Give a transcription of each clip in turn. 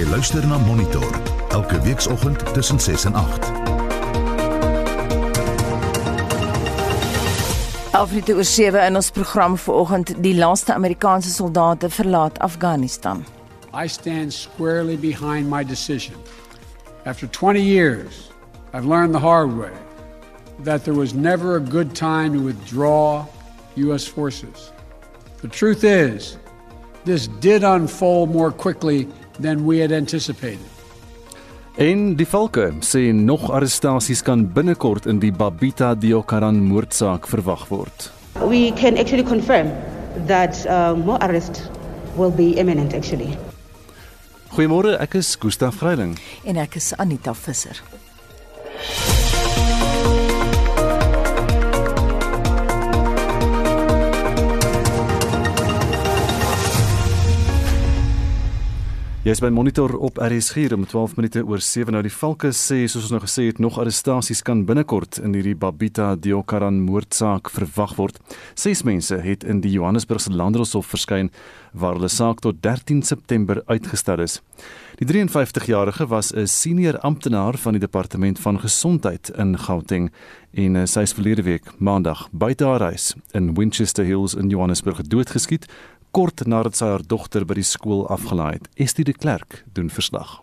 Jy luister na Monitor elke weekoggend tussen 6 en 8. Afrika oor 7 in ons program vanoggend die laaste Amerikaanse soldate verlaat Afghanistan. I stand squarely behind my decision. After 20 years, I've learned the hard way that there was never a good time to withdraw U.S. forces. The truth is, this did unfold more quickly than we had anticipated. En die valke sê nog arrestasies kan binnekort in die Babita Diokaran moordsaak verwag word. We can actually confirm that uh, more arrests will be imminent actually. Goeiemôre, ek is Gustaf Greiling. En ek is Anita Visser. Jy is by Monitor op RSG om 12 minute oor 7 nou die valke sê soos ons nou gesê het nog arrestasies kan binnekort in hierdie Babita Diokaran moordsaak verwag word. Ses mense het in die Johannesburgse Landdroshof verskyn waar hulle saak tot 13 September uitgestel is. Die 53-jarige was 'n senior amptenaar van die departement van gesondheid in Gauteng en eh, sy is verlede week maandag buite haar huis in Winchester Hills in Johannesburg doodgeskiet kort nadat sy haar dogter by die skool afgelaai het. Estie de Klerk doen verslag.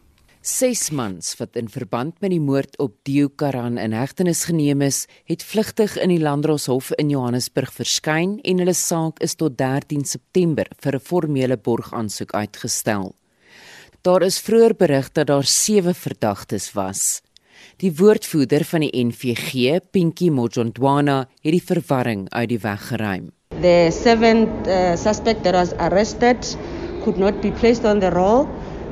Ses mans wat in verband met die moord op Dio Karan in hegtenis geneem is, het vlugtig in die Landdroshof in Johannesburg verskyn en hulle saak is tot 13 September vir 'n formele borgaansoek uitgestel. Daar is vroeër berig dat daar 7 verdagtes was. Die woordvoerder van die NVG, Pinky Mojondwana, het die verwarring uit die weg geruim. The seventh uh, suspect that was arrested could not be placed on the roll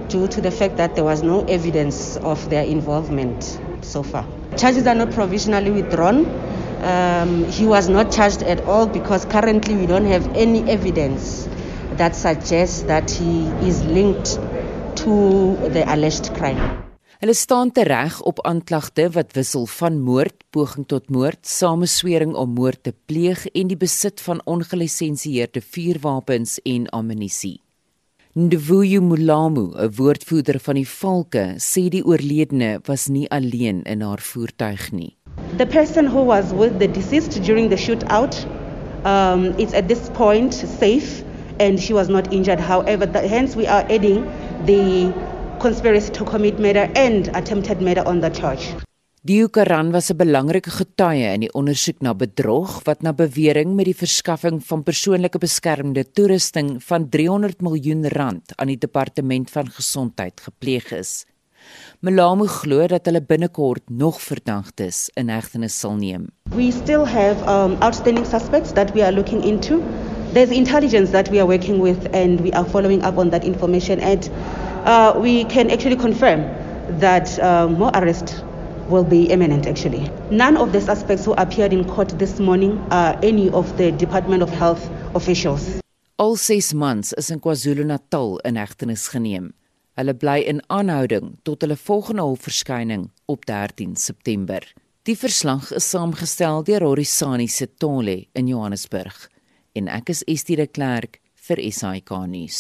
due to the fact that there was no evidence of their involvement so far. Charges are not provisionally withdrawn. Um, he was not charged at all because currently we don't have any evidence that suggests that he is linked to the alleged crime. Hulle staan tereg op aanklagte wat wissel van moord, poging tot moord, sameswering om moord te pleeg en die besit van ongelisensieerde vuurwapens en ammunisie. Ndvuyo Mulamu, 'n woordvoerder van die Valke, sê die oorledene was nie alleen in haar voertuig nie. The person who was with the deceased during the shootout um it's at this point safe and she was not injured however the, hence we are adding the conspiracy to commit murder and attempted murder on the charge. Dio Karan was 'n belangrike getuie in die ondersoek na bedrog wat na bewering met die verskaffing van persoonlike beskermende toerusting van 300 miljoen rand aan die departement van gesondheid gepleeg is. Melamu glo dat hulle binnekort nog verdagtes in hegtenis sal neem. We still have um, outstanding suspects that we are looking into. There's intelligence that we are working with and we are following up on that information and uh, we can actually confirm that uh, more arrests will be imminent actually. None of the suspects who appeared in court this morning are any of the Department of Health officials. Al ses mans is in KwaZulu-Natal in hegtenis geneem. Hulle bly in aanhouding tot hulle volgende hofverskyning op 13 September. Die verslag is saamgestel deur Horisani Setole in Johannesburg en ek is Estie de Klerk vir SAK nuus.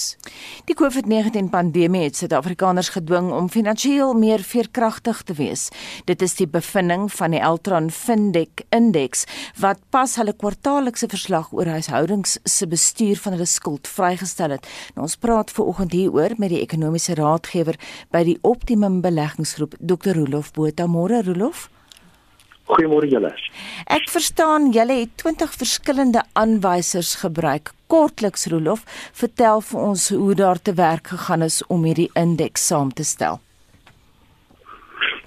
Die COVID-19 pandemie het Suid-Afrikaners gedwing om finansiëel meer veerkragtig te wees. Dit is die bevinding van die Altron Findex indeks wat pas hulle kwartaallikse verslag oor huishoudings se bestuur van hulle skuld vrygestel het. Nou, ons praat veraloggend hieroor met die ekonomiese raadgewer by die Optimum Beleggingsgroep, Dr. Rolof Botha. Môre Rolof. Goeiemôre julle. Ek verstaan julle het 20 verskillende aanwysers gebruik. Kortliks Rolof, vertel vir ons hoe daar te werk gegaan is om hierdie indeks saam te stel.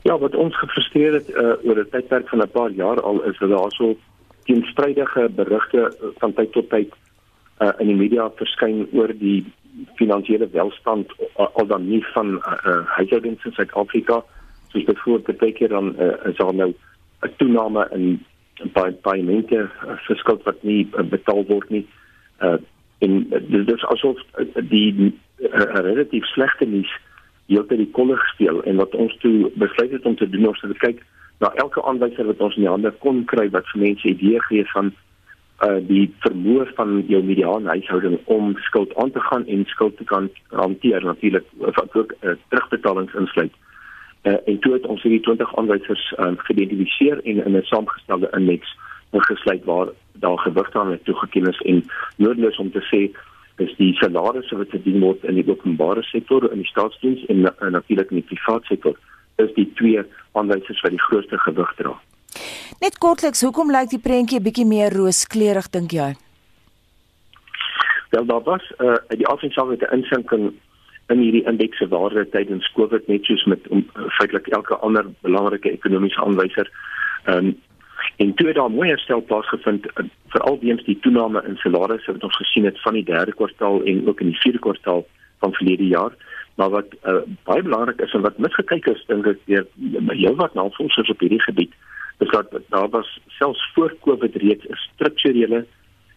Ja, wat ons gefrustreer het uh, oor 'n tydperk van 'n paar jaar al is dat daar so teenstrydige berigte van tyd tot tyd uh, in die media verskyn oor die finansiële welstand uh, al dan nie van uh, uh, huishoudings in Suid-Afrika soos voor baie keer dan uh, is daar nou 'n toename in by paemente uh, vir skuld wat nie uh, betaal word nie. Uh en dis dus asof die uh, relatief slegte nuus heeltyd die kolle gespeel en wat ons toe besluit het om te doen ons het kyk na elke aanwyser wat ons in die hande kon kry wat vir mense idee gee van uh die vermoë van jou mediaan huishouding om skuld aan te gaan en skuld te kan hanteer natuurlik wat ook uh, terugbetalings insluit. Uh, en toe het ons hierdie 20 aanwysers um, geïdentifiseer en in 'n saamgestelde indeks ingesluit waar daar gewig aan toegeken is en noodloos om te sê is die salarisse wat verdien word in die openbare sektor in die staatsdiens en, en natuurlik in die private sektor is die twee aanwysers wat die grootste gewig dra. Net kortliks, hoekom lyk die prentjie 'n bietjie meer rooskleurig dink jy? Wel daar was uh, die afsynsalwe insinking in hierdie indekse waarde tydens Covid net soos met um, feitelik elke ander belangrike ekonomiese aanwyser. Ehm um, en toe daar mooi herstel plaasgevind veral weens die toename in salarisse wat ons gesien het van die derde kwartaal en ook in die vierde kwartaal van verlede jaar. Maar wat uh, baie belangrik is en wat misgekyk is dink ek deur heelwat navorsers op hierdie gebied is dat daar was selfs voor Covid reeds 'n strukturele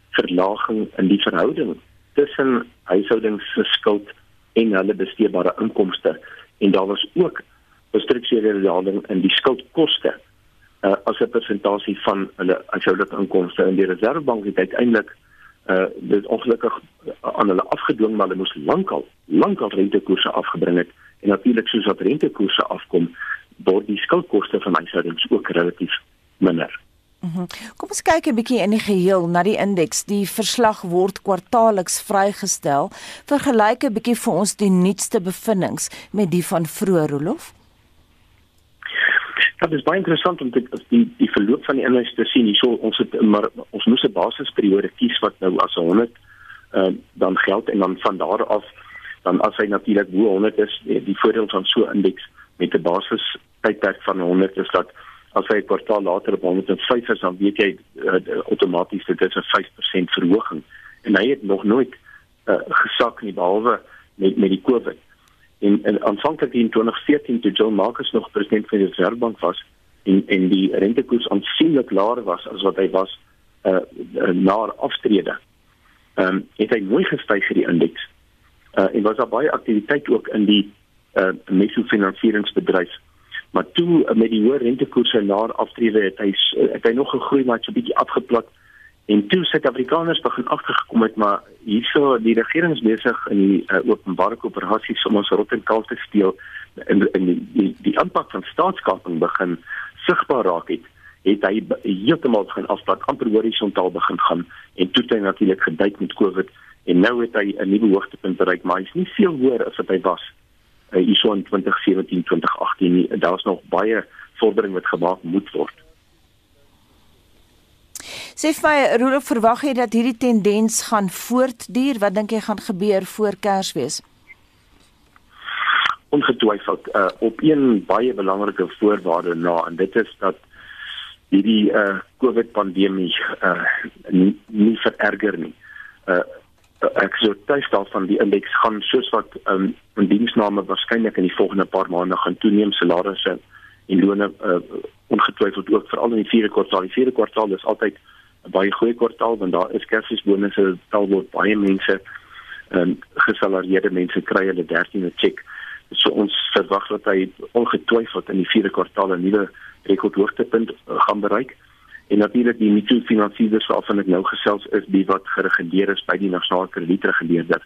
verlaging in die verhouding tussen huishoudings se skuld en hulle besteedbare inkomste en daar was ook 'n strukturele verlaging in die skuldkoste uh, as 'n persentasie van hulle huishoudelike inkomste en die reservebank het uiteindelik uh dit ongelukkig aan hulle afgedwing maar hulle moes lankal lankal rentekoerse afgebring het en natuurlik soos wat rentekoerse afkom word die skuldkoste van huishoudings ook relatief minder. Mm -hmm. Kom ons kyk 'n bietjie in die geheel na die indeks. Die verslag word kwartaalliks vrygestel. Vergelyk 'n bietjie vir ons die nuutste bevindinge met die van vroeër Rolof. Dit is baie interessant om te die die verloop van die indeks te sien. Hierso ons het maar ons moes 'n basisperiode kies wat nou as 100 uh, ehm, dan geld en dan van daar af dan as hy natuurlik bo 100 is, die, die voordeel van so 'n indeks met 'n basis tydperk van 100 is dat as 'n kwartaal later op 105 is dan weet jy uh, outomaties dit is 'n 5% verhoging en hy het nog nooit uh, gesak nie behalwe met met die Covid. En, en aanvanklik in 2014 toe John Marcus nog president van die Reservebank was en en die rentekoers aansienlik laer was as wat hy was uh, na aftrede. Ehm um, het hy mooi gestyg vir die indeks. Uh, en was daar baie aktiwiteit ook in die uh, mikrofinansieringsbedryf. Maar toe uh, met die hoë rentekoerse na aftrede het hy uh, het hy nog gegroei maar so 'n bietjie afgeplat. En toe Suid-Afrikaners begin agtergekom het maar hierso die regering is besig in die uh, openbare koöperasies om ons rot en kalf te steel en in die die, die aanpak van staatskaping begin sigbaar raak het het hy heeltemal begin afplat amper horisontaal begin gaan en toe het hy natuurlik geduik met Covid en nou het hy 'n nuwe hoogtepunt bereik maar hy's nie veel hoër as wat hy was uh, hierso in 2017 2018 nie. Daar's nog baie vordering wat gemaak moet word Sê vir Rolof verwag jy dat hierdie tendens gaan voortduur? Wat dink jy gaan gebeur voor Kersfees Ongetwyfeld uh, op een baie belangrike voorwaarde na en dit is dat hierdie uh, COVID pandemie uh, nie, nie vererger nie. Uh, ek sou tuis daarvan die indeks gaan soos wat um, in diensname waarskynlik in die volgende paar maande gaan toeneem. Salarisse en lone uh, ongetwyfeld ook veral in die vierde kwartaal. Die vierde kwartaal is altyd baie goeie kwartaal want daar is kersfeesbonusse tel word baie mense um, gesalarieerde mense kry hulle 13de cheque so ons verwag dat hy ongetwyfeld in die vierde kwartaal 'n nuwe rekordhoogtepunt uh, gaan bereik En natuurlik die mikrofinansierders waarvan ek nou gesels is die wat gereguleer is by die nasionale kredietreguleerder.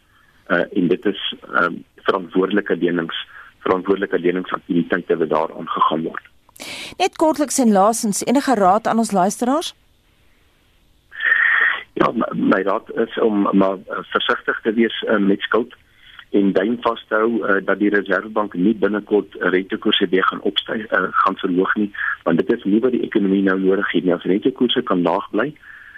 Uh en dit is ehm um, verantwoordelike lenings, verantwoordelike leningsaktiwiteite wat daar aangegaan word. Net kortliks en laasens enige raad aan ons luisteraars? My raad is om maar uh, versigtig te wees uh, met skuld en duim vashou uh, dat die reservebank nie binnekort rentekoerse weer gaan opstyg uh, gaan verhoog nie want dit is nie wat die ekonomie nou nodig het nie. As rentekoerse kan laag bly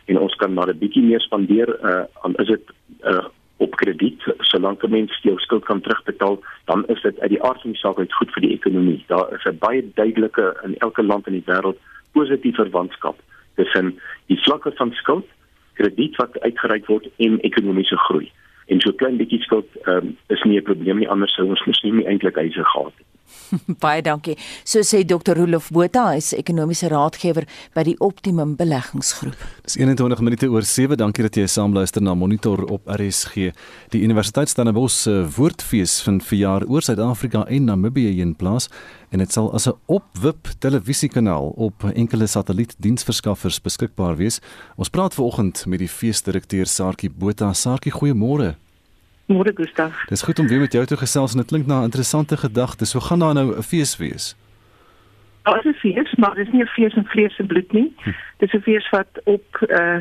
en ons kan maar 'n bietjie meer spandeer uh, dan is dit uh, op krediet. Solank 'n mens jou skuld kan terugbetaal dan is dit uit die aard van die saak uit goed vir die ekonomie. Daar is 'n baie duidelike in elke land in die wêreld positiewe verwantskap tussen die vlakke van skuld krediet wat uitgereik word en ekonomiese groei. En so klein bietjie skuld um, is nie 'n probleem nie anders sou ons mos nie eintlik huise gehad het Baie dankie. So sê Dr. Rolof Botha, hy is ekonomiese raadgewer by die Optimum Beleggingsgroep. Dis 21 minute oor 7. Dankie dat jy saam luister na Monitor op RSG. Die Universiteit Stellenbosch se Woordfees vind verjaar oor Suid-Afrika en Namibië in plaas en dit sal as 'n opwip televisiekanaal op enkele satellietdiensverskaffers beskikbaar wees. Ons praat vanoggend met die feesdirekteur Sarkie Botha. Sarkie, goeiemôre. Môre Gustaf. Dis goed om weer met jou te gesels en dit klink na 'n interessante gedagte. So gaan daar nou 'n fees wees. Daar is 'n fees, maar dit is nie 'n fees in vlees en bloed nie. Hm. Dit is 'n fees wat op eh uh,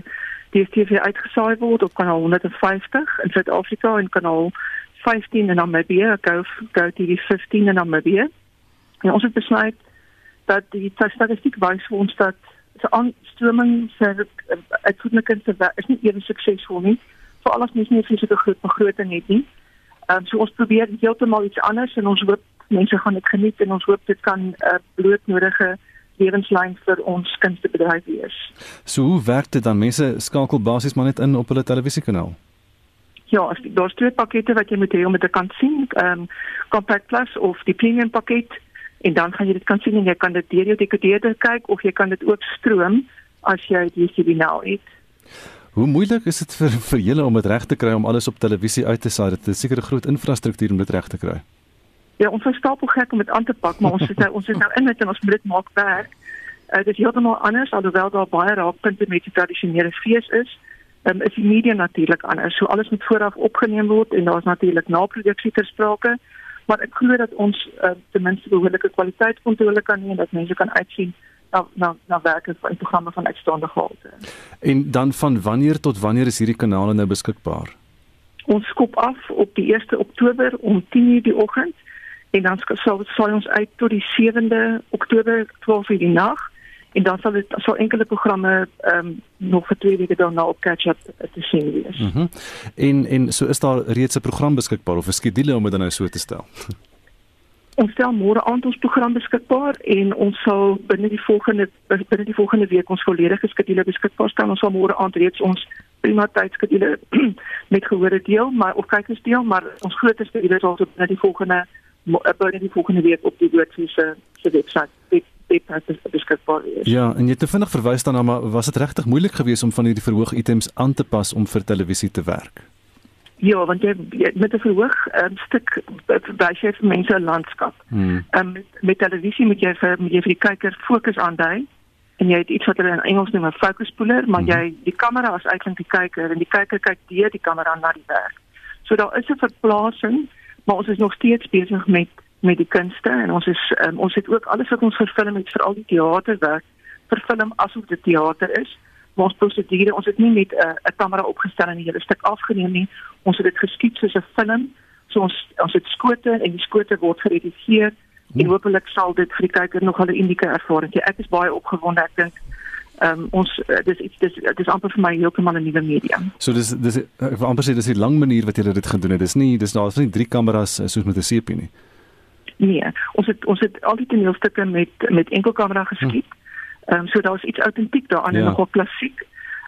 die TV uitgesaai word op kanaal 150 in Suid-Afrika en kanaal 15 in Namibië, Go Go TV 15 in Namibië. En ons het besluit dat die statistiek wys vir ons dat se aanstroming se uitvoerende is nie ewe suksesvol nie veral as mens nie 'n fisiese groot begroting het nie. Ehm um, so ons probeer heeltemal iets anders en ons hoop mense gaan dit geniet en ons hoop dit kan 'n uh, blootnodige lewenslyn vir ons kunstebedryf wees. So hoe werk dit dan mense skakel basies maar net in op hulle televisiekanaal? Ja, daar's twee pakkette wat jy moet hê om dit te kan sien. Ehm um, Compact Plus of die Premium pakket en dan gaan jy dit kan sien en jy kan dit deur jou dekodeerder kyk of jy kan dit ook stroom as jy die DStv nou het. Hoe moeilik is dit vir vir julle om dit reg te kry om alles op televisie uit te saai? Dit is seker 'n groot infrastruktuur om dit reg te kry. Ja, ons is stapel gek om dit aan te pak, maar ons is nou ons is nou in met en ons moet dit maak werk. Uh, dit is heeltemal anders alhoewel daar baie raakpunte met die tradisionele fees is. Um, is die media natuurlik anders. So alles moet vooraf opgeneem word en daar's natuurlik naproduksie ter sprake. Maar ek glo dat ons uh, ten minste behoorlike kwaliteitskontrole kan hê en dat mense kan uitsien na na na werke van programme van uitstaande gehalte. En dan van wanneer tot wanneer is hierdie kanale nou beskikbaar? Ons skop af op die 1 Oktober om 10:00 die oggend en dan sal sal ons uit tot die 7de Oktober 12:00 die nag en dan sal dit so enkele programme ehm um, nog vir twee weke daarna op catch up te sien wees. Mhm. Mm en en so is daar reeds 'n program beskikbaar of 'n skedule om dit nou so te stel. Ons stel môre aand ons program beskikbaar en ons sal binne die volgende binne die volgende week ons volledige skedule beskikbaar stel. Ons sal môre aand reeds ons prima tydskedule met gehore deel, maar of kykers deel, maar ons grootste skedule sal op binne die volgende binne die volgende week op die woordfees se webwerf beskikbaar wees. Ja, en jy het te vinnig verwys daarna, maar was dit regtig moeilik geweest om van hierdie verhoog items aan te pas om vir televisie te werk? Ja, want jy, jy met 'n verhoog um, stuk wys jy vir mense 'n landskap. Hmm. Um, met, met televisie moet jy vir moet jy vir die kyker fokus aandui en jy het iets wat hulle in Engels noem 'n focus puller, maar hmm. jy die kamera is eintlik die kyker en die kyker kyk deur die kamera na die werk. So daar is 'n verplasing, maar ons is nog steeds besig met met die kunste en ons is um, ons het ook alles wat ons gefilm het vir al die teaterwerk verfilm asof dit teater is ons prosedure, ons het nie net 'n uh, 'n kamera opgestel en die hele stuk afgeneem nie. Ons het dit geskiet soos 'n film. So ons ons het skote en die skote word geredigeer hmm. en hopelik sal dit vir die kyker nog 'n unieke ervaring gee. Ek is baie opgewonde. Ek dink ehm um, ons uh, dis iets dis dis amper vir my heeltemal 'n nuwe medium. So dis dis ek wil amper sê dis 'n lang manier wat jy dit gedoen het. Dis nie dis daar's nie drie kameras uh, soos met 'n sepie nie. Nee, ons het ons het al die toneelstukke met met enkel kamera geskiet. Hmm Ehm um, so daar's iets autentiek daaraan ja. en nogal klassiek.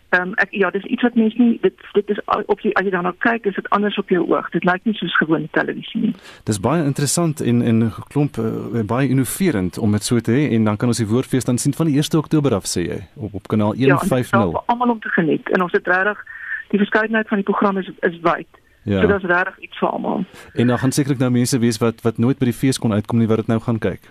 Ehm um, ek ja, dis iets wat mense nie dit dit is op jy as jy daarna kyk, is dit anders op jou oog. Dit lyk nie soos gewone televisie nie. Dis baie interessant en en klomp uh, baie innoverend om dit so te hê en dan kan ons die woordfees dan sien van die 1 Oktober af sê jy op op kanaal 150. Ja, almal om te geniet en ons het regtig die verskeidenheid van die programme is is wyd. Ja. So dit is regtig iets vir almal. En dan gaan sekerlik nou mense wees wat wat nooit by die fees kon uitkom nie wat dit nou gaan kyk.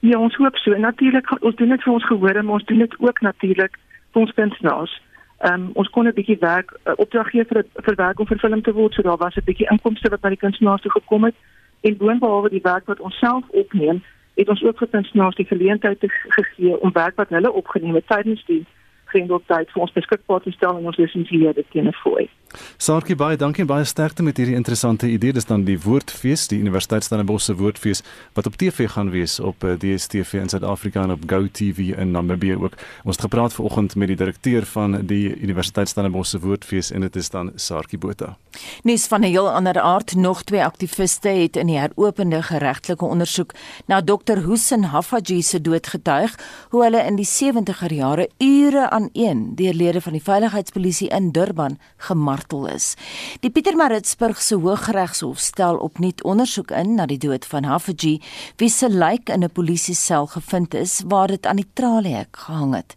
Ja, ons hoop so. Natuurlik ons doen dit vir ons gehore, maar ons doen dit ook natuurlik vir ons kunstenaars. Ehm um, ons kon 'n bietjie werk uh, opdrag gee vir vir werk om vir film te word, so daar was 'n bietjie inkomste wat na die kunstenaars toe gekom het. En boonbehalwe die werk wat ons self opneem, het ons ook vir kunstenaars die geleentheid gegee om werk wat hulle opgeneem het tydens die grendeltyd vir ons beskikbaar te stel en ons lisensieer dit teen 'n fooi. Sarkie baie dankie en baie sterkte met hierdie interessante idee. Dis dan die Woordfees, die Universiteit Stellenbosch se Woordfees wat op TV gaan wees op eh, DStv in Suid-Afrika en op GoTV in Namibië ook. Ons het gepraat vanoggend met die direkteur van die Universiteit Stellenbosch se Woordfees en dit is dan Sarkie Botha. Nuus van 'n heel ander aard, nog twee aktiviste het in die heropende geregtelike ondersoek na Dr. Hussein Hafaji se dood getuig, hoe hulle in die 70er jare ure aan een deur lede van die veiligheidspolisie in Durban gemarteer gemartel is. Die Pietermaritzburg se Hooggeregshof stel opnuut ondersoek in na die dood van Haffiji, wie se lijk in 'n polisiesel gevind is waar dit aan die traliehek gehang het.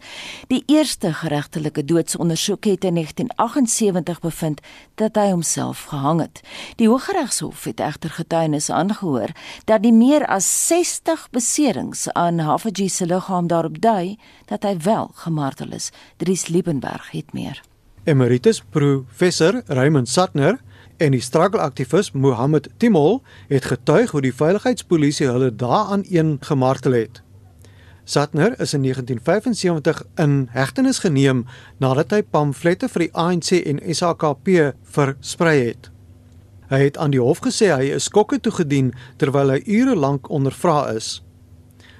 Die eerste geregtelike doodsondersoek het in 1978 bevind dat hy homself gehang het. Die Hooggeregshof het egter getuienis aangehoor dat die meer as 60 beserings aan Haffiji se liggaam daarop dui dat hy wel gemartel is. Dries Liebenberg het meer. Emeritus professor Raymond Satner en die struggle-aktivis Mohammed Timol het getuig hoe die veiligheidspolisie hulle daaraan een gemartel het. Satner is in 1975 in hegtenis geneem nadat hy pamflette vir die ANC en SAKP versprei het. Hy het aan die hof gesê hy is skokke toegedien terwyl hy ure lank ondervra is.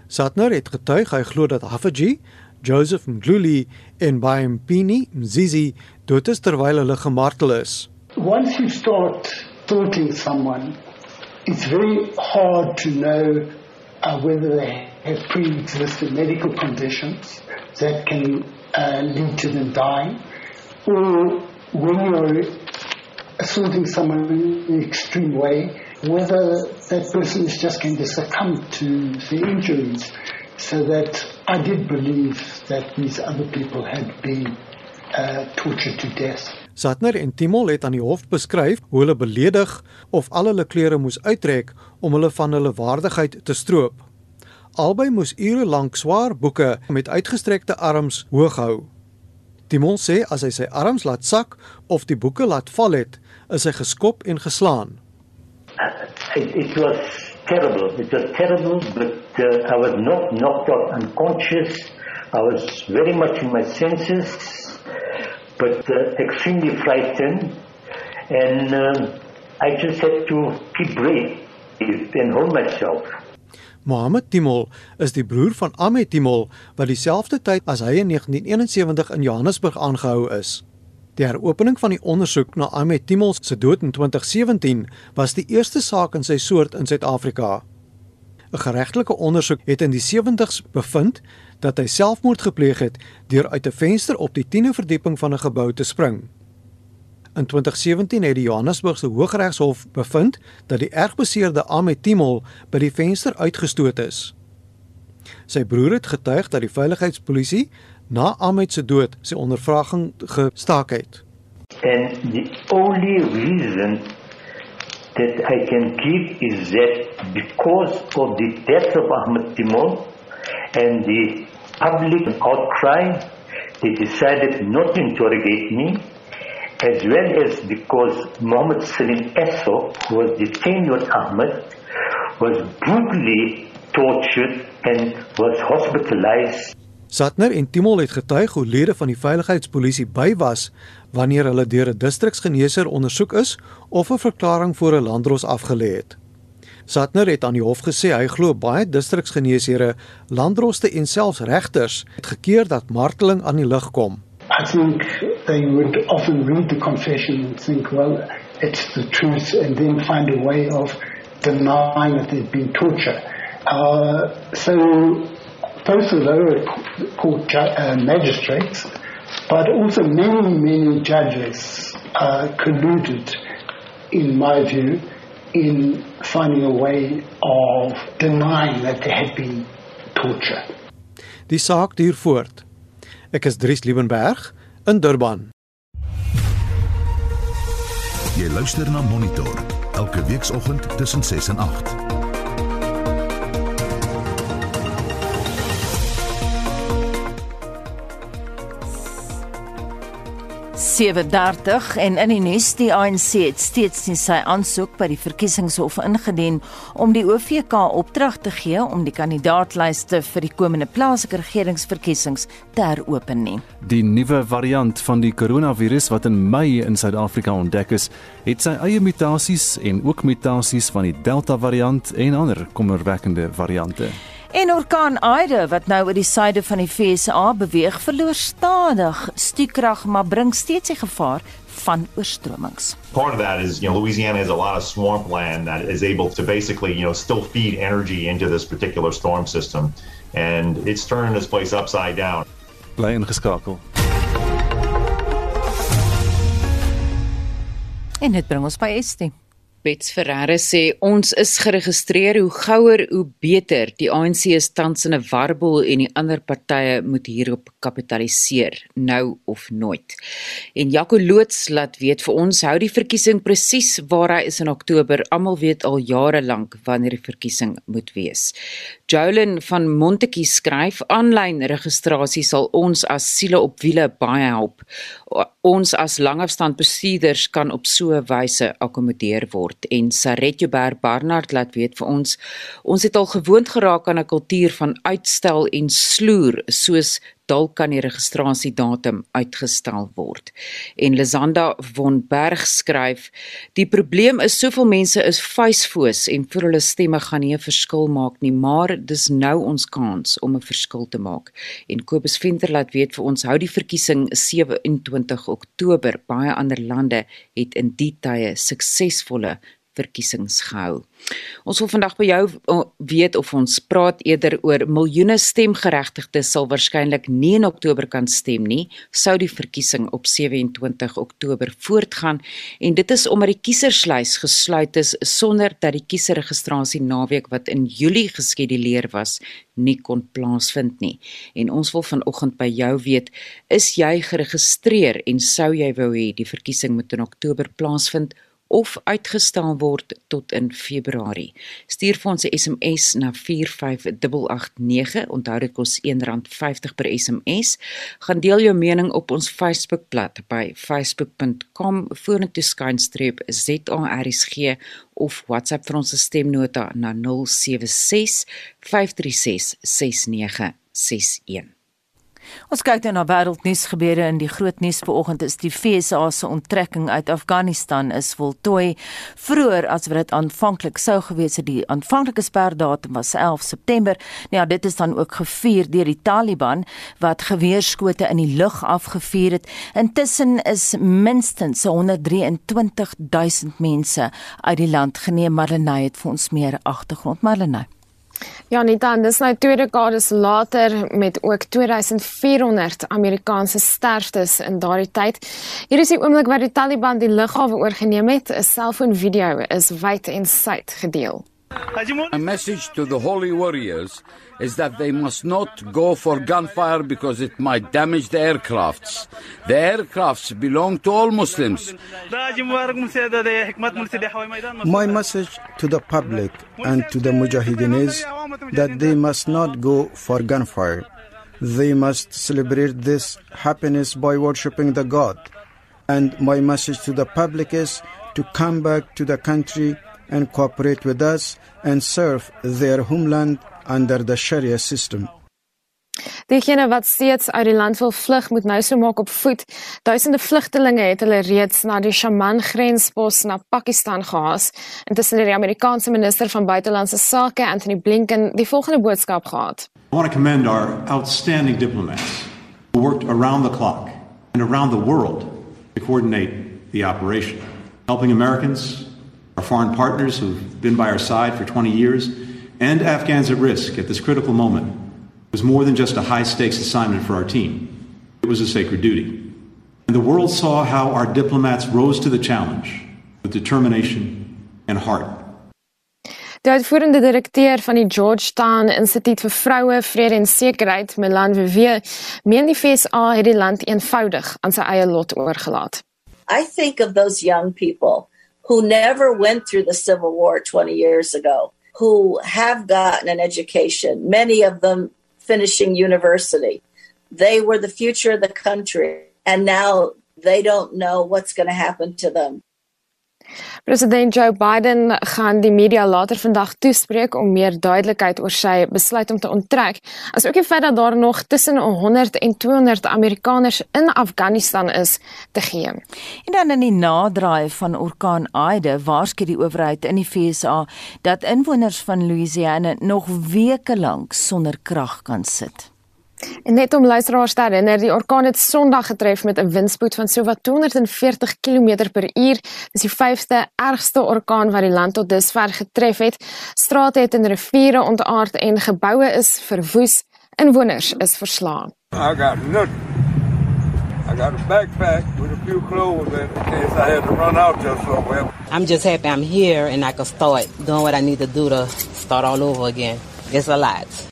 Satner het getuig hy glo dat Hafaji Joseph Mdluli en Baimpini Mzizi dood is terwyl hulle gemartel is. Once you start thwarting someone, it's very hard to know uh, whether they have pre-existing medical conditions that can uh, lead to them dying, or when you're assaulting someone in an extreme way, whether that person is just going to succumb to the injuries so that I did believe that these other people had been uh, tortured to death. Satner en Timol het aan die hof beskryf hoe hulle beledig of al hulle klere moes uittrek om hulle van hulle waardigheid te stroop. Albei moes ure lank swaar boeke met uitgestrekte arms hoog hou. Timol sê as hy sy arms laat sak of die boeke laat val het, is hy geskop en geslaan. It, it was terrible. It was terrible, but uh, I was not knocked out unconscious. I was very much in my senses, but uh, extremely frightened. And uh, I just had to keep brave and hold myself. Mohammed Timol is die broer van Ahmed Timol wat dieselfde tyd as hy in 1971 in Johannesburg aangehou is. Die heropening van die ondersoek na Ahmed Timol se dood in 2017 was die eerste saak in sy soort in Suid-Afrika. 'n Geregtelike ondersoek het in die 70's bevind dat hy selfmoord gepleeg het deur uit 'n venster op die 10de verdieping van 'n gebou te spring. In 2017 het die Johannesburgse Hooggeregshof bevind dat die ergbeseerde Ahmed Timol by die venster uitgestoot is. Sy broer het getuig dat die veiligheidspolisie na Ahmed se dood sy ondervraging gestaak het. And the only reason that I can give is that because of the death of Ahmed Timon and the public outcry, they decided not to interrogate me, as well as because Mohammed Salim Esso, who was detained with Ahmed, was brutally tortured and was hospitalized Satner en Timol het getuig hoe lede van die veiligheidspolisie by was wanneer hulle deur 'n distriksgeneesheer ondersoek is of 'n verklaring voor 'n landdros afgelê het. Satner het aan die hof gesê hy glo baie distriksgeneesheere, landdroste en selfs regters het gekeer dat marteling aan die lig kom. I think they would often read the confession and think, well, it's the truth, and then find a way of denying that there'd been torture. Uh, so both the lower court uh, magistrates, but also many, many judges uh, colluded, in my view, in finding a way of denying that there had been torture. Die saak duur voort. Ek is Dries Liebenberg in Durban. Jy luister na Monitor elke weekoggend tussen 6 en 8. 7:30 en in die nuus die ANC het steeds nie sy aansoek by die verkiesingshof ingedien om die OVK opdrag te gee om die kandidaatlyste vir die komende plaaslike regeringsverkiesings te heropen nie. Die nuwe variant van die koronavirus wat in Mei in Suid-Afrika ontdek is, het sy eie mutasies en ook mutasies van die Delta variant en ander kommerwekkende variante. En orkaan Ida wat nou oor die suide van die VSA beweeg, verloor stadig stuurkrag maar bring steeds die gevaar van oorstromings. Part of that is, you know, Louisiana has a lot of swampland that is able to basically, you know, still feed energy into this particular storm system and it's turning this place upside down. Bly ingeskakel. En dit bring ons by Estie. Bets Ferreira sê ons is geregistreer hoe gouer hoe beter. Die ANC is tans in 'n warbel en die ander partye moet hierop kapitaliseer, nou of nooit. En Jaco Loots laat weet vir ons hou die verkiesing presies waar hy is in Oktober. Almal weet al jare lank wanneer die verkiesing moet wees. Jolyn van Montetjie skryf aanlyn registrasie sal ons as siele op wiele baie help. Ons as langafstand bestuurders kan op so 'n wyse akkommodeer word. En Saret Joubert Barnard laat weet vir ons ons het al gewoond geraak aan 'n kultuur van uitstel en sloer soos dalk kan die registrasiedatum uitgestel word. En Lizanda von Berg skryf: "Die probleem is soveel mense is vuisfoos en vir hulle stemme gaan nie 'n verskil maak nie, maar dis nou ons kans om 'n verskil te maak." En Kobus Venter laat weet vir ons hou die verkiesing 27 Oktober. Baie ander lande het in die tye suksesvolle verkiesings gehou. Ons wil vandag by jou weet of ons praat eerder oor miljoene stemgeregtigdes sal waarskynlik nie in Oktober kan stem nie, sou die verkiesing op 27 Oktober voortgaan en dit is omdat die kieserslys gesluit is sonder dat die kieserregistrasie naweek wat in Julie geskeduleer was nie kon plaasvind nie. En ons wil vanoggend by jou weet, is jy geregistreer en sou jy wou hê die verkiesing moet in Oktober plaasvind? Of uitgestel word tot in Februarie. Stuur vir ons 'n SMS na 45889. Onthou dit kos R1.50 per SMS. Gaan deel jou mening op ons Facebookblad by facebook.com vorentoe skynstreep ZARSG of WhatsApp vir ons stemnota na 076 536 6961. Ons kyk nou na wêreldnuus gebeure in die groot nuus vanoggend is die FSA se onttrekking uit Afghanistan is voltooi. Vroeër as wat dit aanvanklik sou gewees het die aanvanklike sperdatum was 11 September. Nou ja dit is dan ook gevier deur die Taliban wat geweerskote in die lug afgevuur het. Intussen is minstens 123 000 mense uit die land geneem. Marlenae het vir ons meer agtergrond. Marlenae Ja, nie dan, dis nou twee dekades later met ook 2400 Amerikaanse sterftes in daardie tyd. Hier is die oomblik waar die Taliban die lughawe oorgeneem het. 'n Selfoonvideo is wyd en suid gedeel. A message to the holy warriors is that they must not go for gunfire because it might damage the aircrafts. The aircrafts belong to all Muslims. My message to the public and to the Mujahideen is that they must not go for gunfire. They must celebrate this happiness by worshipping the God. And my message to the public is to come back to the country and cooperate with us and serve their homeland under the Sharia system. Diegene wat steeds uit die land wil vlug, moet nou so maak op voet. Duisende vlugtelinge het hulle reeds na die Shaman grenspos na Pakistan gehaas. Intussen het die Amerikaanse minister van buitelandse sake, Anthony Blinken, die volgende boodskap gehad. I want to commend our outstanding diplomats who worked around the clock and around the world to coordinate the operation, helping Americans foreign partners who've been by our side for 20 years, and Afghans at risk at this critical moment was more than just a high stakes assignment for our team. It was a sacred duty. And the world saw how our diplomats rose to the challenge with determination and heart. Die uitvoerende direkteur van die Georgetown Instituut vir Vroue, Vrede en Sekerheid, Melan Vivier, meen die FSA het die land eenvoudig aan sy eie lot oorgelaat. I think of those young people who never went through the Civil War 20 years ago, who have gotten an education, many of them finishing university. They were the future of the country, and now they don't know what's going to happen to them. President Joe Biden gaan die media later vandag toespreek om meer duidelikheid oor sy besluit om te onttrek. Asook die feit dat daar nog tussen 100 en 200 Amerikaners in Afghanistan is te gee. En dan in die naderdraai van orkaan Ida waarsku die owerheid in die FSA dat inwoners van Louisiana nog weke lank sonder krag kan sit. En net om luisteraars te herinner, die orkaan het Sondag getref met 'n windspoed van sowat 240 km per uur. Dis die vyfde ergste orkaan wat die land tot dusver getref het. Strate het in riviere ontaard en geboue is verwoes. Inwoners is verslaan. I got nothing. I got a backpack with a few clothes in case I had to run out just somewhere. I'm just happy I'm here and I can start doing what I need to do to start all over again. It's a lot.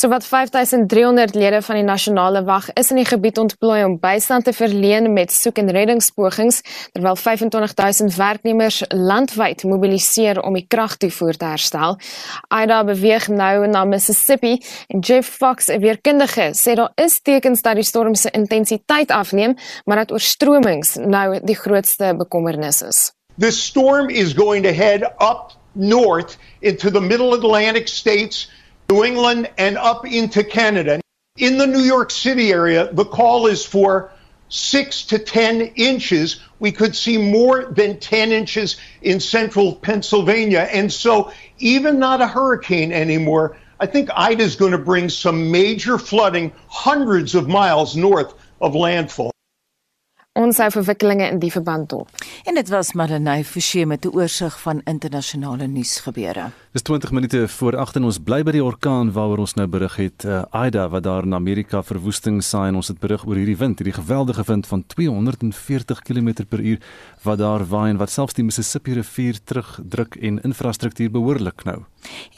So wat 5300 lede van die nasionale wag is in die gebied ontplooi om bystand te verleen met soek- en reddingspogings terwyl 25000 werknemers landwyd mobiliseer om die kragtoevoer te herstel. Ida beweeg nou na Mississippi en Jeff Fox, 'n weerkundige, sê daar is tekens dat die storm se intensiteit afneem, maar dat oorstromings nou die grootste bekommernis is. The storm is going to head up north into the middle Atlantic states New England and up into Canada. In the New York City area, the call is for six to 10 inches. We could see more than 10 inches in central Pennsylvania. And so, even not a hurricane anymore, I think Ida is going to bring some major flooding hundreds of miles north of landfall. Ons hou verwikkelinge in die verband dop. En dit was Madeleine Forsie met 'n oorsig van internasionale nuusgebeure. Dis 20 minute voor 8 en ons bly by die orkaan waaroor ons nou berig het, uh, Ida wat daar in Amerika verwoesting saai en ons het berig oor hierdie wind, hierdie geweldige wind van 240 km/h wat daar waai en wat selfs die Mississippi rivier terugdruk en infrastruktuur behoorlik knou.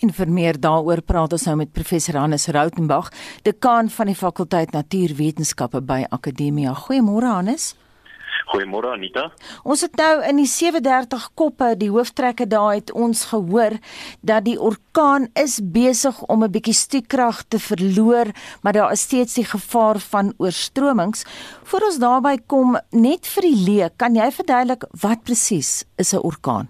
En vir meer daaroor praat ons nou met professor Hannes Rautenbach, dekaan van die fakulteit Natuurwetenskappe by Akademia. Goeiemôre Hannes. Goeiemôre Anita. Ons het nou in die 37 koppe die hooftrekke daar het ons gehoor dat die orkaan is besig om 'n bietjie stuurkrag te verloor, maar daar is steeds die gevaar van oorstromings. Voor ons daarby kom, net vir die leek, kan jy verduidelik wat presies is 'n orkaan?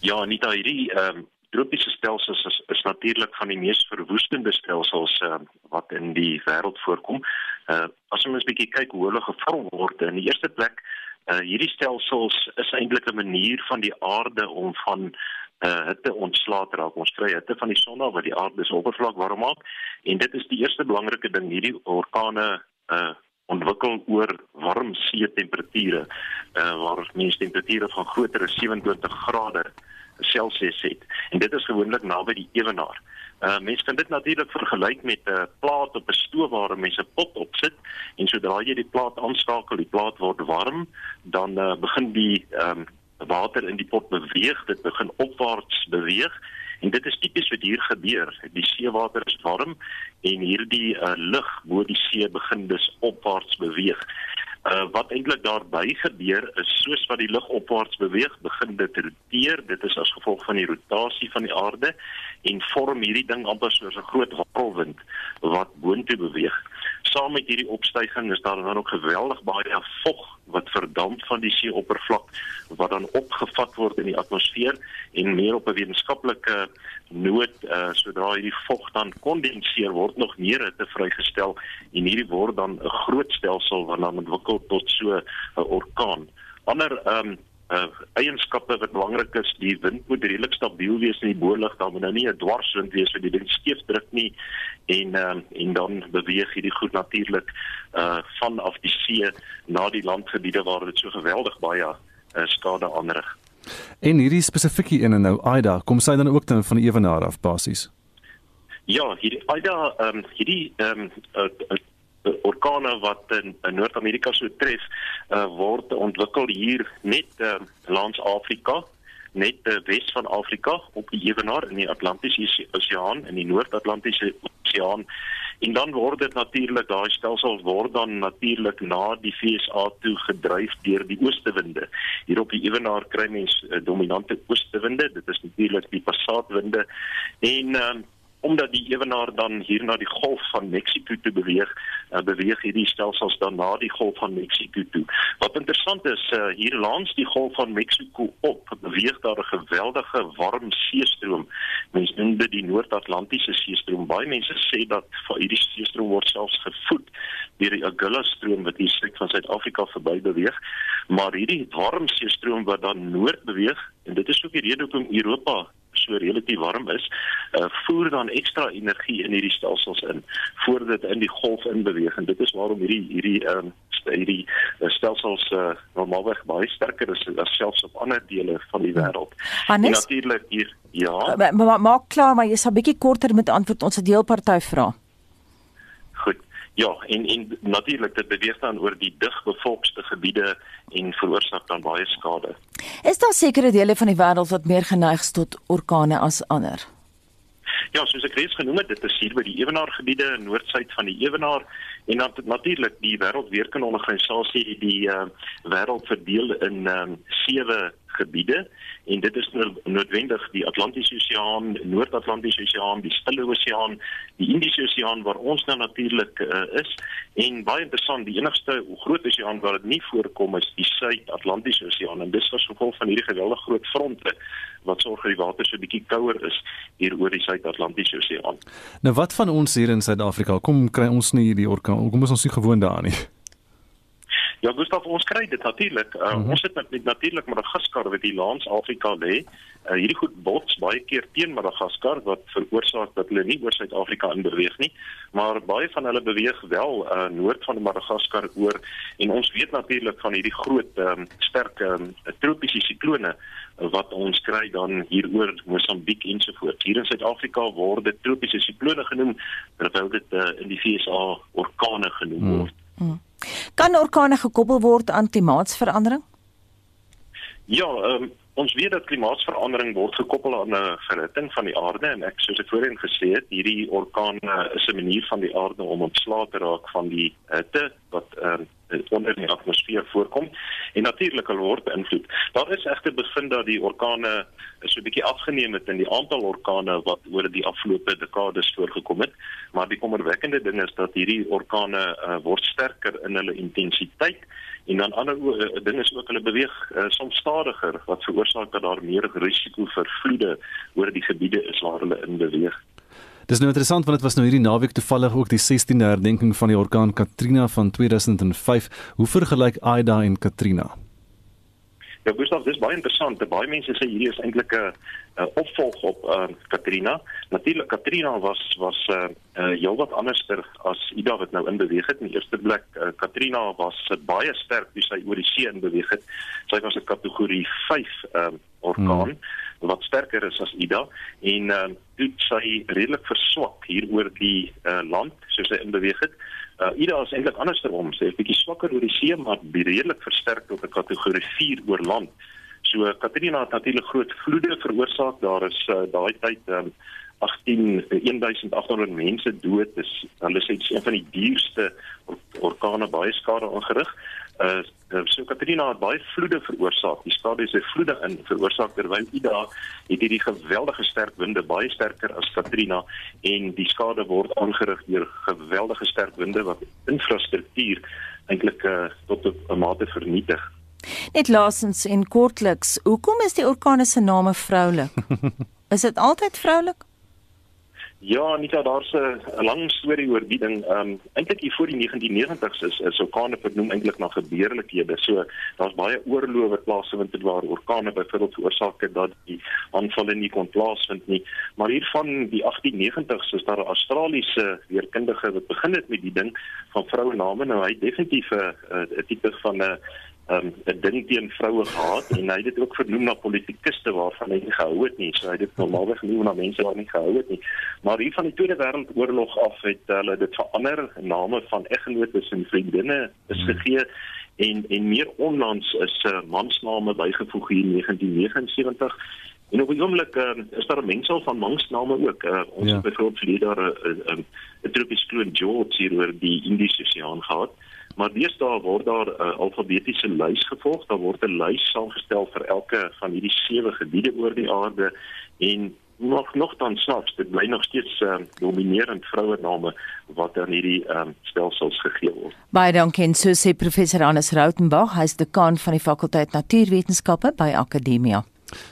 Ja, Anita, hierdie ehm um, tropiese stelsels is, is natuurlik van die mees verwoestende stelsels uh, wat in die wêreld voorkom. Uh as ons 'n bietjie kyk hoe hulle gevorm word in die eerste plek, uh hierdie stelsels is eintlik 'n manier van die aarde om van uh hitte ontslae te raak. Ons kry hitte van die son af wat die aarde se oppervlak warm maak en dit is die eerste belangrike ding hierdie orkane uh ontwikkel oor warm see temperature uh waar mens temperature van groter as 27 grade Celsius het en dit is gewoonlik naby die ewenaar. Uh mense kan dit natuurlik vergelyk met 'n uh, plaat op 'n stoof waar mense pot op sit en sodra jy die plaat aanskakel, die plaat word warm, dan uh, begin die ehm um, water in die pot beweeg, dit begin opwaarts beweeg en dit is tipies wat hier gebeur. Die seewater is warm en hierdie uh, lug bo die see begin dus opwaarts beweeg. Uh, wat eintlik daarby gebeur is soos wat die lug opwaarts beweeg, begin dit roteer. Dit is as gevolg van die rotasie van die aarde en vorm hierdie ding amper soos 'n groot whirlwind wat boontoe beweeg. Saam met hierdie opstyging is daar dan ook geweldig baie vog wat verdamp van die seeoppervlak wat dan opgevat word in die atmosfeer en meer op 'n wetenskaplike noot uh, sodra hierdie vog dan kondenseer word nog meer hitte vrygestel en hierdie word dan 'n groot stelsel wat dan ontwikkel tot so 'n orkaan. Ander ehm um, uh, eienskappe wat belangrik is, die wind moet redelik stabiel wees in die boorlig, dan moet nou nie 'n dwarswind wees wat die ding skeef druk nie en uh, en dan beweeg hierdie goed natuurlik uh vanaf die see na die landgebiede waar dit so geweldig baie uh, skade aanrig. En hierdie spesifieke een en nou Aida, kom sy dan ook dan van die ewenaar af basies? Ja, hierdie Aida, ehm um, hierdie ehm um, uh, uh, orkane wat in, in Noord-Amerika so tref, uh, word ontwikkel hier net uh, langs Afrika, net uh, wes van Afrika op die ewenaar in die Atlantiese Oseaan in die Noord-Atlantiese Oseaan. En dan word dit natuurlik daai stelsel word dan natuurlik na die FSA toe gedryf deur die oostewinde. Hier op die ewenaar kry mens uh, dominante oostewinde. Dit is natuurlik die passaatwinde en uh, omdat die ewenaar dan hier na die golf van Mexiko toe beweeg, uh, beweeg hierdie stelsels dan na die golf van Mexiko toe. Wat interessant is, uh, hier langs die golf van Mexiko op, beweeg daar 'n geweldige warm seestroom. Mense noem dit die Noord-Atlantiese seestroom. Baie mense sê dat hierdie seestroom word selfs gevoed deur die Agulhas stroom wat hier suid van Suid-Afrika verby beweeg. Maar hierdie warm seestroom wat dan noord beweeg, en dit is ook die rede hoekom Europa so relatief warm is, uh, voer dan ekstra energie in hierdie stelsels in voordat dit in die golf inbeweeg en dit is waarom hierdie hierdie um, hierdie uh, stelsels uh, normaalweg baie sterker is as selfs op ander dele van die wêreld. Natuurlik hier ja. Maar ma, ma, maak klaar maar jy sal bietjie korter met antwoord ons het deelparty vra. Ja, en en natuurlik dit beweeg dan oor die digbevolkte gebiede en veroorsaak dan baie skade. Is daar sekere dele van die wêreld wat meer geneig is tot orkane as ander? Ja, soos ek reeds genoem het, dit is hier by die Ewenaargebiede in noordsuid van die Ewenaar en dan natuurlik die Wêreldweerkundigorganisasie het die uh, wêreld verdeel in um, sewe gebiede en dit is noodwendig die Atlantiese Oseaan, Noord-Atlantiese Oseaan, die Stille Oseaan, die Indiese Oseaan waar ons nou natuurlik uh, is en baie interessant, die enigste groot oseaan waar dit nie voorkom is die Suid-Atlantiese Oseaan en dis as gevolg van hierdie geweldige groot fronte wat sorg dat die water so bietjie kouer is hier oor die Suid-Atlantiese Oseaan. Nou wat van ons hier in Suid-Afrika? Kom kry ons nie hierdie orkaan. Kom ons ons nie gewoond daaraan nie. Ja, Gustav, ons kry dit natuurlik. Uh, mm -hmm. Ons het met, met natuurlik Madagaskar wat die lands Afrika lê. Uh, hierdie goed bots baie keer teen Madagaskar wat veroorsaak dat hulle nie oor Suid-Afrika in beweeg nie, maar baie van hulle beweeg wel uh, noord van Madagaskar oor en ons weet natuurlik van hierdie groot um, sterk um, tropiese siklone wat ons kry dan hier oor Mosambiek ensovoorts. Hier in Suid-Afrika word dit tropiese siklone genoem terwyl dit uh, in die VSA orkane genoem mm. word. Mm. Kan orkane gekoppel word aan klimaatsverandering? Ja, um, ons weet dat klimaatsverandering word gekoppel aan 'n verhitting van die aarde en ek soos ek voorheen gesê het, hierdie orkane is 'n manier van die aarde om ontslae te raak van die hitte wat um, onder die atmosfeer voorkom en natuurlik hulle word beïnvloed. Daar is egter bevind dat die orkane so 'n bietjie afgeneem het in die aantal orkane wat oor die afgelope dekades voorgekom het, maar die kommerwekkende ding is dat hierdie orkane uh, word sterker in hulle intensiteit en dan ander uh, dinge is ook hulle beweeg uh, soms stadiger wat veroorsaak dat daar meer risiko vir vloede oor die gebiede is waar hulle in beweeg. Dis nou interessant want dit was nou hierdie naweek toevallig ook die 16de herdenking van die orkaan Katrina van 2005. Hoe vergelyk Aida en Katrina? Ja, Gustav, dis baie interessant. Baie mense sê hierdie is eintlik 'n opvolg op uh, Katrina. Natuurlik Katrina was was 'n uh, uh, heelwat anderster as Ida wat nou in beweeg het. In die eerste plek uh, Katrina was uh, baie sterk toe sy oor die see in beweeg het. Sy was 'n kategorie 5 uh, orkaan. Hmm wat sterker is as Ida en uh, dit sy redelik verswak hier oor die uh, land soos hy in beweeg het. Uh, Ida is eintlik andersom, sy is bietjie swakker oor die see maar redelik versterk tot 'n kategorie 4 oor land. So Katrina het natuurlik groot vloede veroorsaak. Daar is uh, daai tyd um, 18 1800 mense dood. Dis hulle sê dit is een van die duurste or orkane baie skade aangerig uh so Katrina het baie vloede veroorsaak. Die skade is 'n vloede in veroorsaak terwyl Ida het hierdie geweldige sterk winde baie sterker as Katrina en die skade word aangerig deur geweldige sterk winde wat infrastruktuur eintlik uh, tot 'n mate vernietig. Net laasens en kortliks, hoekom is die orkane se name vroulik? is dit altyd vroulik? Ja, Nika, daar's 'n lang storie oor die ding. Ehm um, eintlik hier voor die 1990s is is orkane vernoem eintlik na gebeurlikhede. So daar's baie oorloë wat plaasvind het waar orkane byvoorbeeld veroorsaak het dat die aanvalle nie kon plaasvind nie. Maar hier van die 1890s is daar 'n Australiese weerkundige wat begin het met die ding van vroue name. Nou hy definitief 'n 'n tipe van 'n um, 'n ding teen vroue gehad en hy het dit ook vernoem na politikuste waarvan hy nie gehou het nie. So hy het dit normaalweg genoem na mense wat nie gehou het nie. Maar hier van die Tweede Wêreldoorlog af het hulle dit verander, name van eggenote en vriendinne is hmm. gegee en en meer onlangs is uh, mansname bygevoeg hier in 1979. En op die oomblik uh, is daar 'n mengsel van mansname ook. Uh, ons ja. het byvoorbeeld vir daar 'n 'n tropiese kloon George hier oor die Indiese Oseaan gehad. Maar deesdae word daar 'n uh, alfabetiese lys gevolg. Daar word 'n lys saamgestel vir elke van hierdie sewe gebiede oor die aarde en nog nog dan snaps dit bly nog steeds uh, dominerend vroue name wat aan hierdie um, stelsels gegee word. Baie dankie en so sê professor Hannes Rautenbach, hy is dekaan van die fakulteit Natuurwetenskappe by Akademia.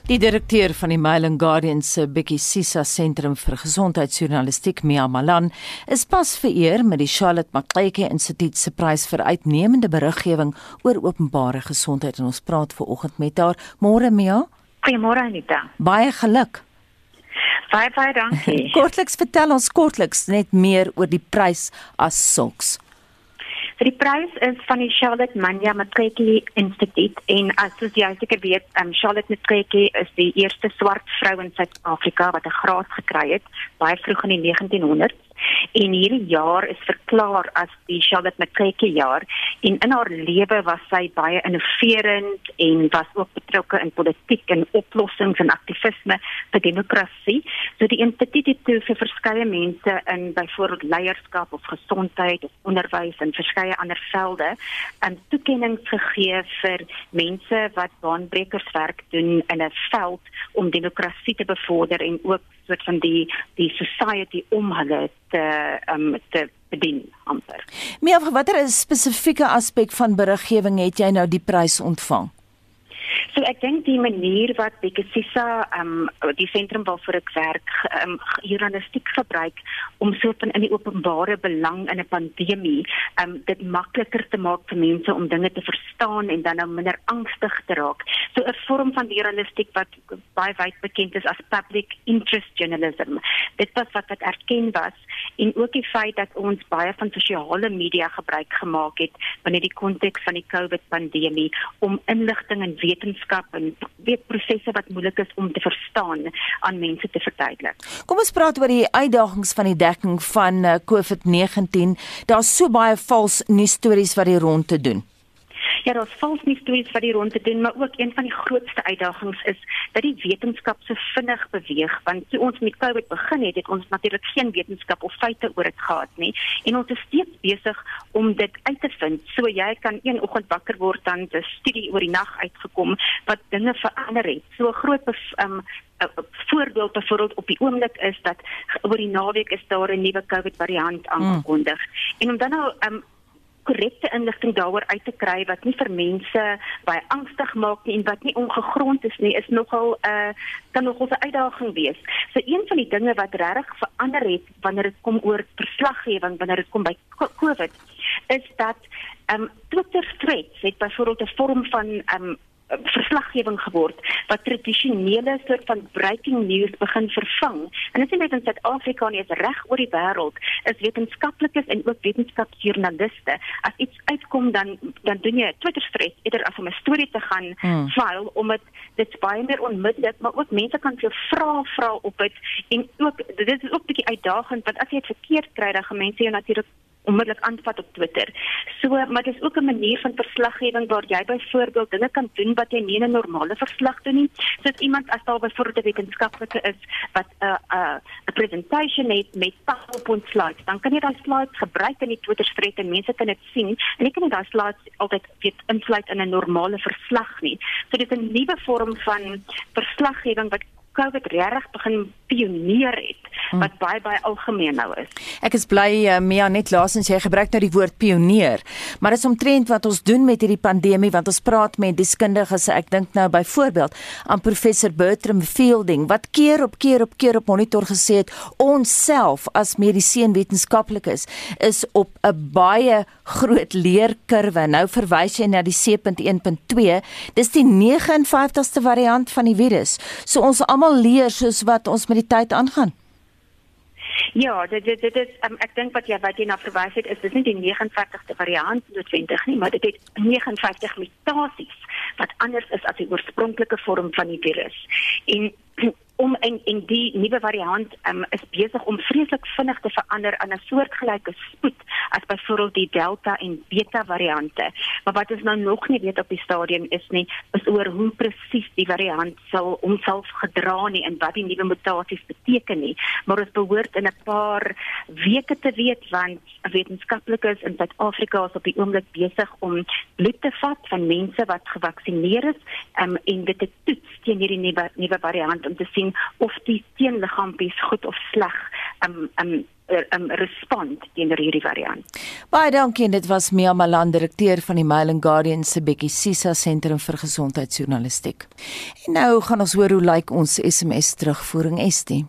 Die direkteur van die Mail and Guardian se Bekkie Sisa Sentrum vir Gesondheidsjournalistiek, Mia Malan, is pas vereer met die Charlotte Macleay Instituut se prys vir uitnemende beriggewing oor openbare gesondheid en ons praat ver oggend met haar. Môre Mia. Goeiemôre Anita. Baie geluk. Baie baie dankie. kortliks vertel ons kortliks net meer oor die prys as sulks. Die prys is van die Charlotte Manja Matriki Instituut en as jy seker weet, um, Charlotte Matriki is die eerste swart vrou in Suid-Afrika wat 'n graad gekry het baie vroeg in die 1900s. En hierdie jaar is verklaar as die Charlotte McCrae jaar en in haar lewe was sy baie innoverend en was ook betrokke in politiek en oplossings en aktivisme vir demokrasie. So die instituut het vir verskeie mense in byvoorbeeld leierskap of gesondheid of onderwys en verskeie ander velde 'n toekenning gegee vir mense wat baanbrekerswerk doen in 'n veld om demokrasie te bevorder en ook soort van die die society om hulle te um, te bedien amper. Meer watter is spesifieke aspek van beriggewing het jy nou die prys ontvang? So ek dink die manier wat Bekesisa ehm um, die sentrum waarvoor ek werk ehm um, journalistiek gebruik om so van in die openbare belang in 'n pandemie ehm um, dit makliker te maak vir mense om dinge te verstaan en dan nou minder angstig te raak. So 'n vorm van journalistiek wat baie wyd bekend is as public interest journalism. Dit was wat wat erken was en ook die feit dat ons baie van sosiale media gebruik gemaak het binne die konteks van die COVID pandemie om inligting en wetenskap en weet prosesse wat moeilik is om te verstaan aan mense te verduidelik. Kom ons praat oor die uitdagings van die dekking van eh, COVID-19. Daar's so baie vals nuus stories wat die rond te doen. Ja, daar's vals nuus stories wat die rond te doen, maar ook een van die grootste uitdagings is dat die wetenskap so vinnig beweeg want toe ons met COVID begin het, het ons natuurlik geen wetenskap of feite oor dit gehad nie en ons is steeds besig om dit uit te vind. So jy kan een oggend wakker word dan 'n studie oor die nag uitgekom wat dinge verander het. So groot um, 'n voorbeeld byvoorbeeld op die oomblik is dat oor die naweek is daar 'n nuwe COVID variant aangekondig. Mm. En om dan nou um, korrekte inligting daaroor uit te kry wat nie vir mense baie angstig maak nie en wat nie ongegrond is nie, is nogal 'n uh, kan nogal 'n uitdaging wees. So een van die dinge wat regtig verander het wanneer dit kom oor verslaggewing, wanneer dit kom by COVID, is dat ehm um, Twitter threads het byvoorbeeld 'n vorm van ehm um, verslaggewing geword wat tradisionele soort van breaking news begin vervang. En dit is net in Suid-Afrika nie, is reg oor die wêreld is wetenskaplikes en ook wetenskapsjoernaliste. As iets uitkom dan dan doen jy 'n Twitter thread eerder as om 'n storie te gaan hmm. file om dit dit baie meer onmiddellik, maar ook mense kan vir vra vra op dit en ook dit is ook 'n bietjie uitdagend want as jy dit verkeerd kry dan gaan mense jou natuurlik onmiddellik aanvat op Twitter. So, maar dit is ook 'n manier van verslaggewing waar jy byvoorbeeld dinge kan doen wat jy nie in 'n normale verslag doen nie. Soos iemand as daar byvoorbeeld 'n wetenskaplike is wat 'n uh, 'n uh, 'n presentation het met PowerPoint slides, dan kan jy daai slides gebruik in die Twitter thread en mense kan dit sien. En jy kan nie daai slides altyd weet insluit in 'n normale verslag nie. So dit is 'n nuwe vorm van verslaggewing wat COVID regtig begin pioneer het hmm. wat baie baie algemeen nou is. Ek is bly uh, Mia net laasens jy gebruik nou die woord pionier, maar dit is omtrent wat ons doen met hierdie pandemie want ons praat met deskundiges. Ek dink nou byvoorbeeld aan professor Bertram Fielding wat keer op keer op keer op monitor gesê het ons self as mediese wetenskaplikes is op 'n baie groot leerkurwe. Nou verwys jy na die C.1.2. Dis die 59ste variant van die virus. So ons almal leer soos wat ons met die tyd aangaan. Ja, dit dit dit is um, ek dink wat jy wat jy na verwys het is dis nie die 59ste variant noodwendig nie, maar dit het 59 mutasies wat anders is as die oorspronklike vorm van die virus. En om en en die nuwe variant um, is besig om vreeslik vinnig te verander aan 'n soortgelyke spoed as byvoorbeeld die delta en beta variante. Maar wat ons nou nog nie weet op die stadium is nie is oor hoe presies die variant sal homself gedra nie en wat die nuwe mutasies beteken nie. Maar ons behoort in 'n paar weke te weet want wetenskaplikes in Suid-Afrika is op die oomblik besig om bloed te vat van mense wat gevaksinneer is um, en dit te toets teen hierdie nuwe nuwe variant om te sien sien of die teenliggaampies goed of sleg um um um respond teenoor hierdie variant. Baie dankie. Dit was Mia Malan, direkteur van die Mail and Guardian se Bekkie Sisa Sentrum vir Gesondheidsjournalistiek. En nou gaan ons hoor hoe lyk like ons SMS terugvoering Estie.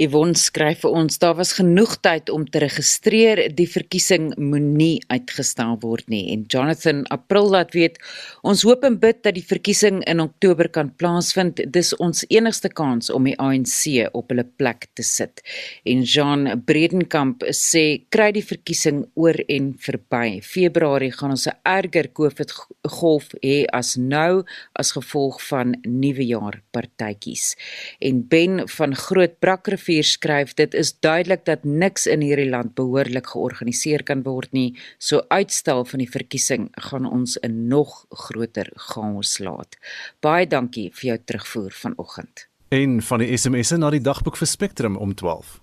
Yvonne skryf vir ons daar was genoeg tyd om te registreer. Die verkiesing moenie uitgestel word nie. En Jonathan April laat weet ons hoop en bid dat die verkiesing in Oktober kan plaasvind. Dis ons enigste kans om die ANC op hulle plek te sit. En Jean Bredenkamp sê kry die verkiesing oor en verby. Februarie gaan ons 'n erger COVID golf hê as nou as gevolg van nuwe jaar partytjies en Ben van Groot Brakrivier skryf dit is duidelik dat niks in hierdie land behoorlik georganiseer kan word nie. So uitstel van die verkiesing gaan ons 'n nog groter chaos laat. Baie dankie vir jou terugvoer vanoggend. En van die SMS'e na die dagboek vir Spectrum om 12.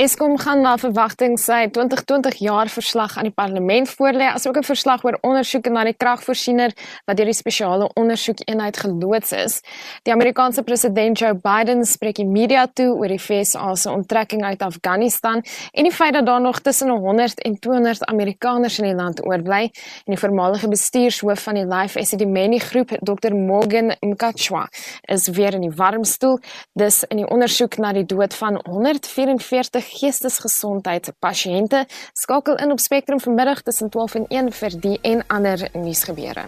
Eskom gaan na verwagting sy 2020 jaar verslag aan die parlement voorlê, asook 'n verslag oor ondersoeke na die kragvoorsiener wat deur die spesiale ondersoekeenheid geloods is. Die Amerikaanse president Joe Biden spreek die media toe oor die FSA se onttrekking uit Afghanistan en die feit dat daar nog tussen 100 en 200 Amerikaners in die land oorbly. En die voormalige bestuurshoof van die Life Esidimeni groep, Dr. Morgan Mkachwa, is weer in die warm stoel. Dis in die ondersoek na die dood van 144 40 geestesgesondheid pasiënte. Skakel in op Spectrum vanmiddag tussen 12 en 1 vir die en ander nuusgebeure.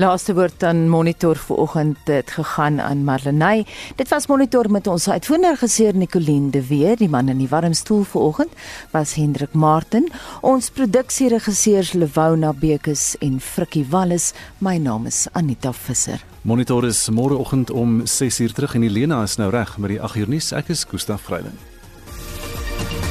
Laaste woord aan monitor vanoggend het gegaan aan Marlenae. Dit was monitor met ons uitvoerder geseer Nicoline de Weer, die man in die warm stoel vanoggend was Hendrik Martin, ons produksieregisseurs Lewona Bekes en Frikkie Wallis. My naam is Anita Visser. Monitor is môreoggend om 6:00 terug en Helena is nou reg met die 8:00 nuus. Ek is Gustaf Greiling. Thank Thank you.